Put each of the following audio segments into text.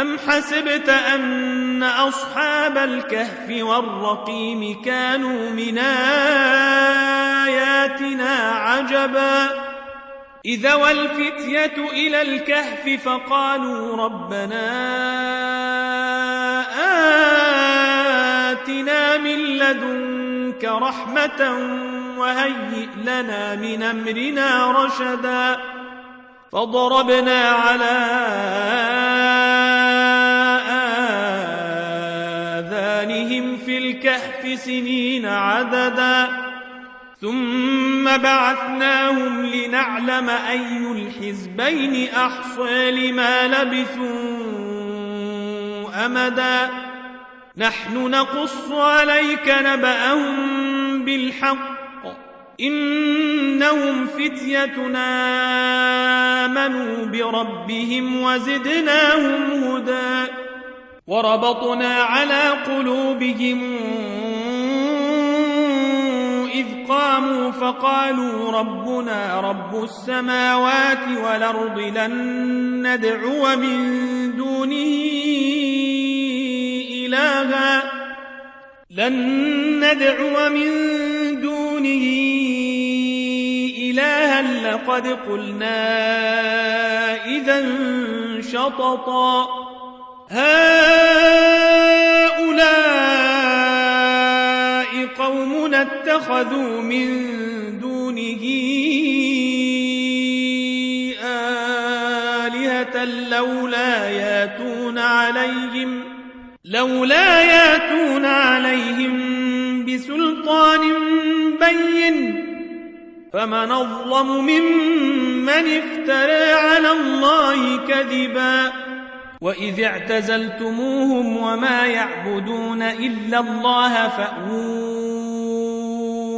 أم حسبت أن أصحاب الكهف والرقيم كانوا من آياتنا عجبا إذا والفتية إلى الكهف فقالوا ربنا آتنا من لدنك رحمة وهيئ لنا من أمرنا رشدا فضربنا على سنين عددا. ثم بعثناهم لنعلم أي الحزبين أحصى لما لبثوا أمدا. نحن نقص عليك نبأهم بالحق. إنهم فتيتنا آمنوا بربهم وزدناهم هدى. وربطنا على قلوبهم قاموا فقالوا ربنا رب السماوات والأرض لن ندعو من دونه إلها. لن ندعو من دونه إلها. لقد قلنا إذا شططا. هؤلاء قومنا اتخذوا من دونه آلهة لولا ياتون عليهم لولا ياتون عليهم بسلطان بين. فمن أظلم ممن افترى على الله كذبا. وإذ اعتزلتموهم وما يعبدون إلا الله فأووا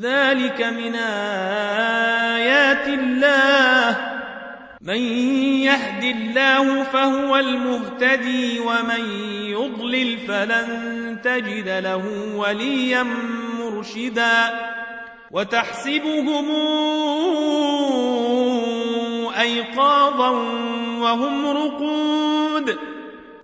ذلك من آيات الله. من يهد الله فهو المهتدي ومن يضلل فلن تجد له وليا مرشدا. وتحسبهم أيقاظا وهم رقود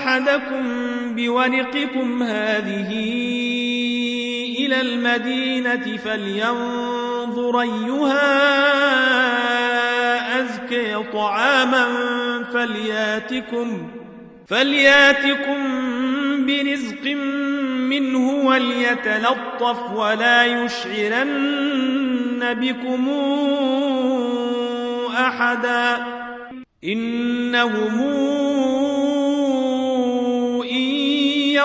أحدكم بورقكم هذه إلى المدينة فلينظر أيها أزكي طعاما فلياتكم فلياتكم برزق منه وليتلطف ولا يشعرن بكم أحدا إنهم إن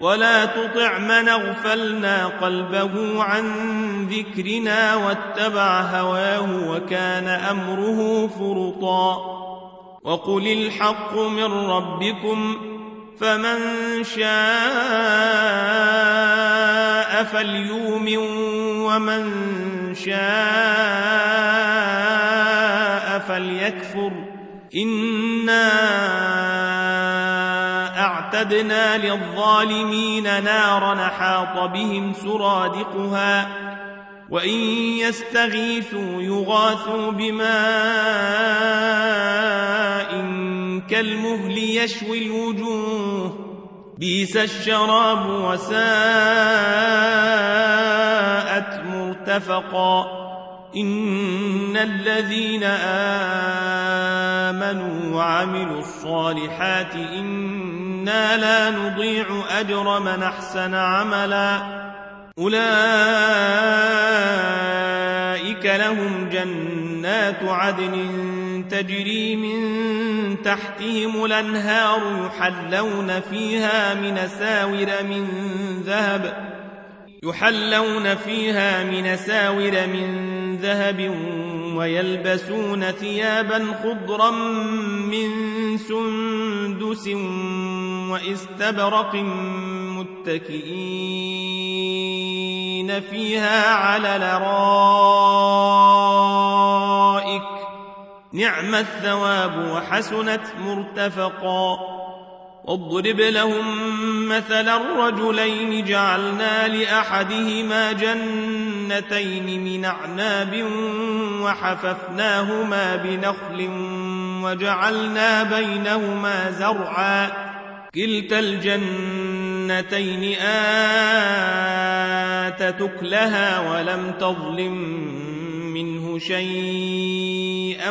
ولا تطع من أغفلنا قلبه عن ذكرنا واتبع هواه وكان أمره فرطا وقل الحق من ربكم فمن شاء فليؤمن ومن شاء فليكفر إِنَّا أعتدنا للظالمين نارا نحاط بهم سرادقها وإن يستغيثوا يغاثوا بماء كالمهل يشوي الوجوه بيس الشراب وساءت مرتفقا إن الذين آمنوا وعملوا الصالحات إنا لا نضيع أجر من أحسن عملا أولئك لهم جنات عدن تجري من تحتهم الأنهار يحلون فيها من ساور من ذهب يحلون فيها من ساور من ذهب ويلبسون ثيابا خضرا من سندس واستبرق متكئين فيها على الارائك نعم الثواب وحسنت مرتفقا. واضرب لهم مثلا الرجلين جعلنا لأحدهما جنتين من أعناب وحففناهما بنخل وجعلنا بينهما زرعا. كلتا الجنتين آتت لها ولم تظلم منه شيئا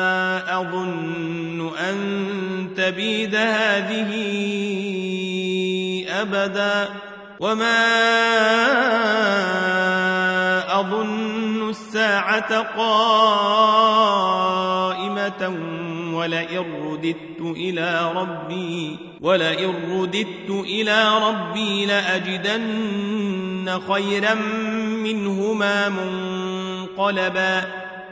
تبيد هذه أبدا وما أظن الساعة قائمة ولئن رددت إلى ربي ولئن رددت إلى ربي لأجدن خيرا منهما منقلبا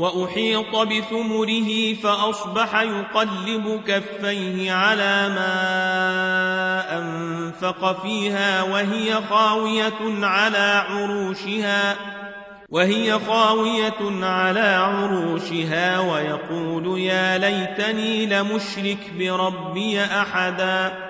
وأحيط بثمره فأصبح يقلب كفيه على ما أنفق فيها وهي خاوية على عروشها وهي خاوية على عروشها ويقول يا ليتني لمشرك بربي أحدا.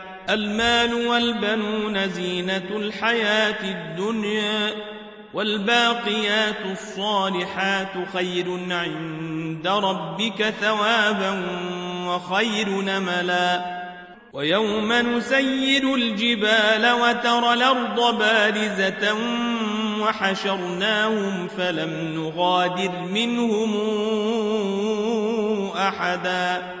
المال والبنون زينة الحياة الدنيا والباقيات الصالحات خير عند ربك ثوابا وخير نملا. ويوم نسير الجبال وترى الأرض بارزة وحشرناهم فلم نغادر منهم أحدا.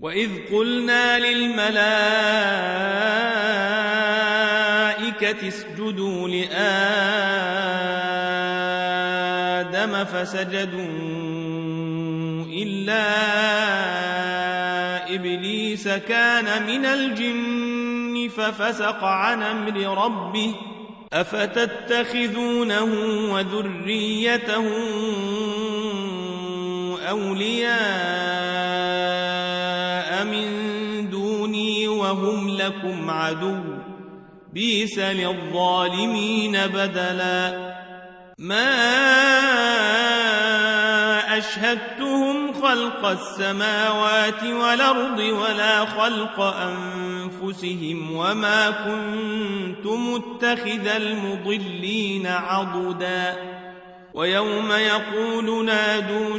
وإذ قلنا للملائكة اسجدوا لآدم فسجدوا إلا إبليس كان من الجن ففسق عن أمر ربه أفتتخذونه وذريته أولياء وهم لكم عدو. بيس للظالمين بدلا. ما أشهدتهم خلق السماوات والأرض ولا خلق أنفسهم وما كنت متخذ المضلين عضداً. ويوم يقول نادوا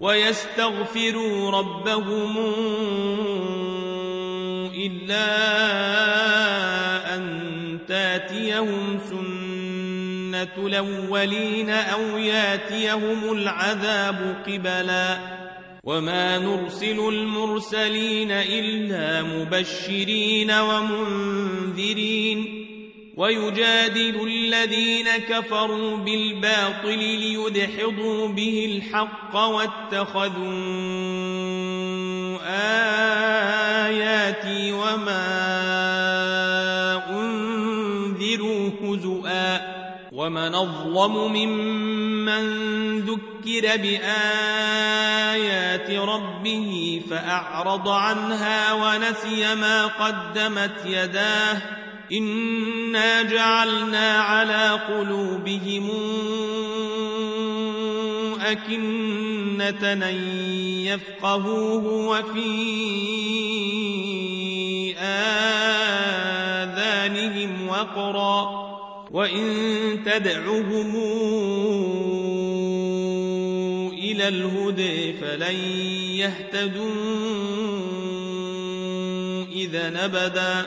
ويستغفروا ربهم إلا أن تاتيهم سنة الأولين أو ياتيهم العذاب قبلا. وما نرسل المرسلين إلا مبشرين ومنذرين. ويجادل الذين كفروا بالباطل ليدحضوا به الحق واتخذوا آياتي وما أنذروا هزؤا ومن أظلم ممن ذكر بآيات ربه فأعرض عنها ونسي ما قدمت يداه إنا جعلنا على قلوبهم أكنة أن يفقهوه وفي آذانهم وقرا وإن تدعهم إلى الهدى فلن يهتدوا إذا نبدا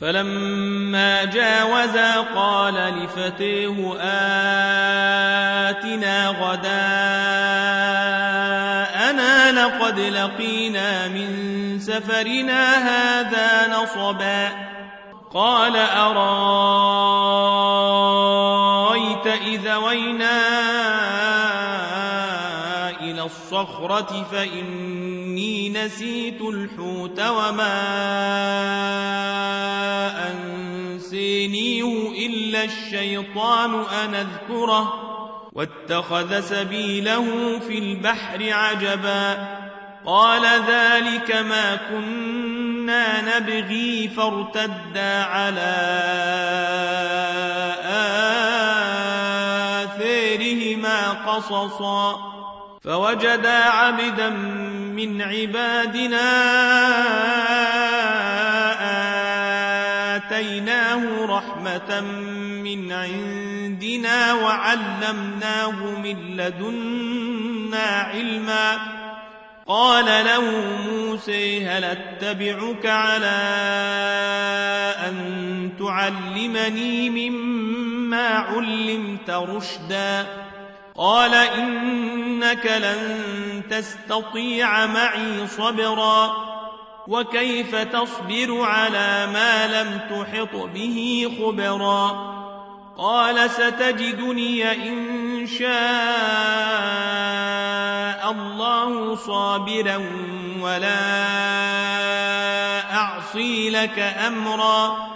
فلما جاوزا قال لفتيه آتنا غداءنا لقد لقينا من سفرنا هذا نصبا. قال أرأيت إذا وينا إلى الصخرة فإني نسيت الحوت وما أنسينيه إلا الشيطان أن أذكره واتخذ سبيله في البحر عجبا قال ذلك ما كنا نبغي فارتدا على آثارهما قصصا فوجدا عبدا من عبادنا آتيناه رحمة من عندنا وعلمناه من لدنا علما. قال له موسى هل أتبعك على أن تعلمني مما علمت رشدا؟ قال إنك لن تستطيع معي صبرا. وكيف تصبر على ما لم تحط به خبرا قال ستجدني إن شاء الله صابرا ولا أعصي لك أمرا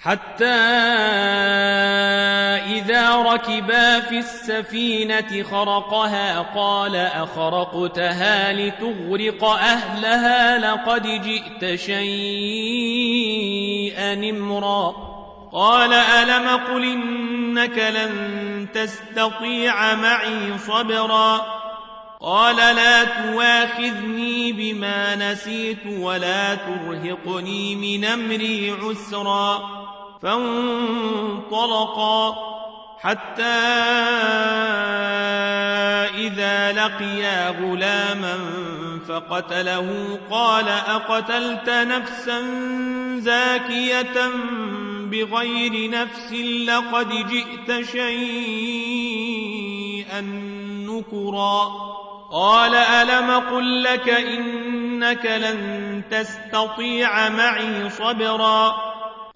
حتى إذا ركبا في السفينة خرقها قال أخرقتها لتغرق أهلها لقد جئت شيئا نمرا قال ألم قل إنك لن تستطيع معي صبرا؟ قال لا تواخذني بما نسيت ولا ترهقني من أمري عسرا. فانطلقا حتى إذا لقيا غلاما فقتله قال أقتلت نفسا زاكية بغير نفس لقد جئت شيئا نكرا قال ألم قل لك إنك لن تستطيع معي صبرا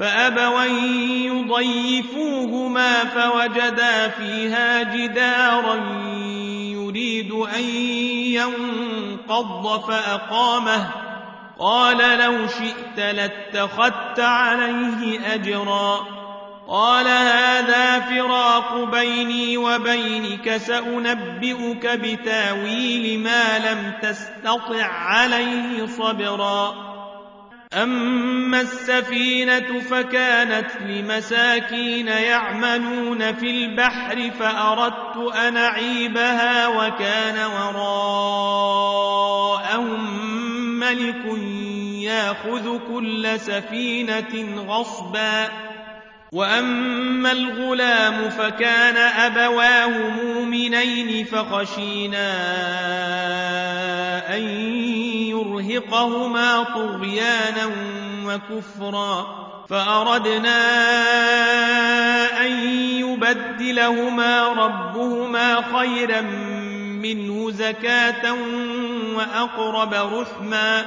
فأبوا يضيفوهما فوجدا فيها جدارا يريد أن ينقض فأقامه. قال لو شئت لاتخذت عليه أجرا. قال هذا فراق بيني وبينك سأنبئك بتاويل ما لم تستطع عليه صبرا. أما السفينة فكانت لمساكين يعملون في البحر فأردت أن أعيبها وكان وراءهم ملك ياخذ كل سفينة غصبا وأما الغلام فكان أبواه مؤمنين فخشينا أن ليرهقهما طغيانا وكفرا فأردنا أن يبدلهما ربهما خيرا منه زكاة وأقرب رحما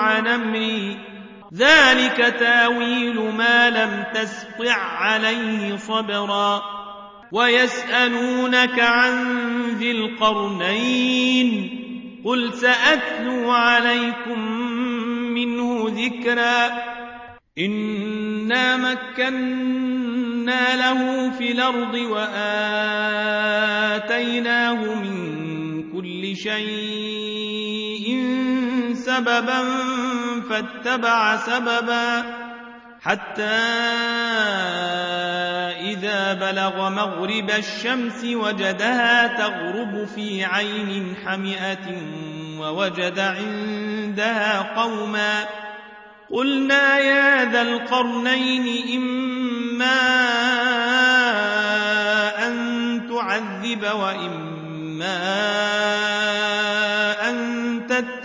عن أمري. ذلك تاويل ما لم تسطع عليه صبرا. ويسألونك عن ذي القرنين. قل سأتلو عليكم منه ذكرا. إنا مكنا له في الأرض وآتيناه من كل شيء سببا فاتبع سببا حتى إذا بلغ مغرب الشمس وجدها تغرب في عين حمئة ووجد عندها قوما قلنا يا ذا القرنين إما أن تعذب وإما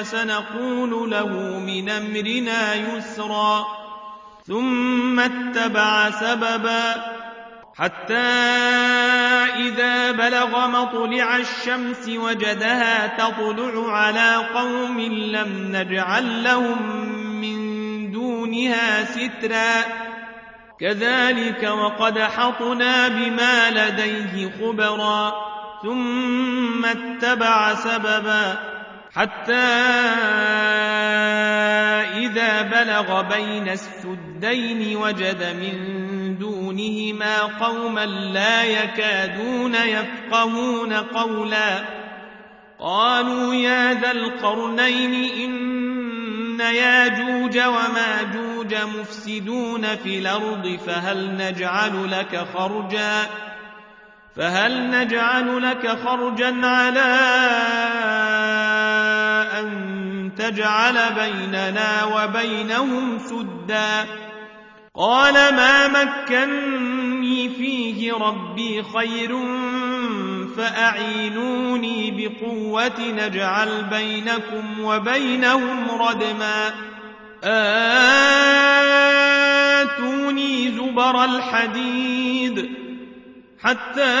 وسنقول له من أمرنا يسرا. ثم اتبع سببا. حتى إذا بلغ مطلع الشمس وجدها تطلع على قوم لم نجعل لهم من دونها سترا. كذلك وقد حطنا بما لديه خبرا. ثم اتبع سببا. حتى إذا بلغ بين السدين وجد من دونهما قوما لا يكادون يفقهون قولا. قالوا يا ذا القرنين إن ياجوج وماجوج مفسدون في الأرض فهل نجعل لك خرجا؟ فهل نجعل لك خرجا على أن تجعل بيننا وبينهم سدا قال ما مكني فيه ربي خير فأعينوني بقوة نجعل بينكم وبينهم ردما آتوني زبر الحديد حتى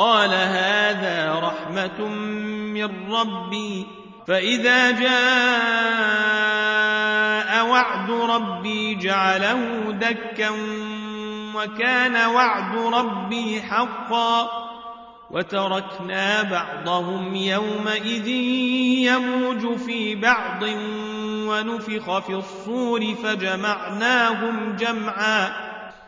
قال هذا رحمة من ربي. فإذا جاء وعد ربي جعله دكا وكان وعد ربي حقا. وتركنا بعضهم يومئذ يموج في بعض ونفخ في الصور فجمعناهم جمعا.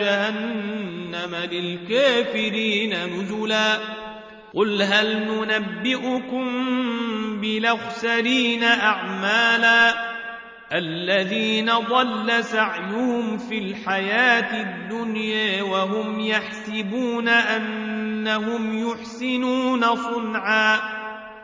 جهنم للكافرين نزلا. قل هل ننبئكم بلخسرين أعمالا؟ الذين ضل سعيهم في الحياة الدنيا وهم يحسبون أنهم يحسنون صنعا.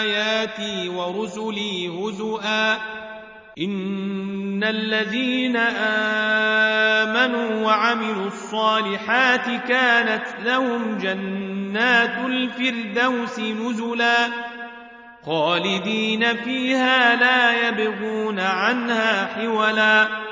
آياتي ورسلي هزؤا. إن الذين آمنوا وعملوا الصالحات كانت لهم جنات الفردوس نزلاً. خالدين فيها لا يبغون عنها حولا.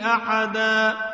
أحداً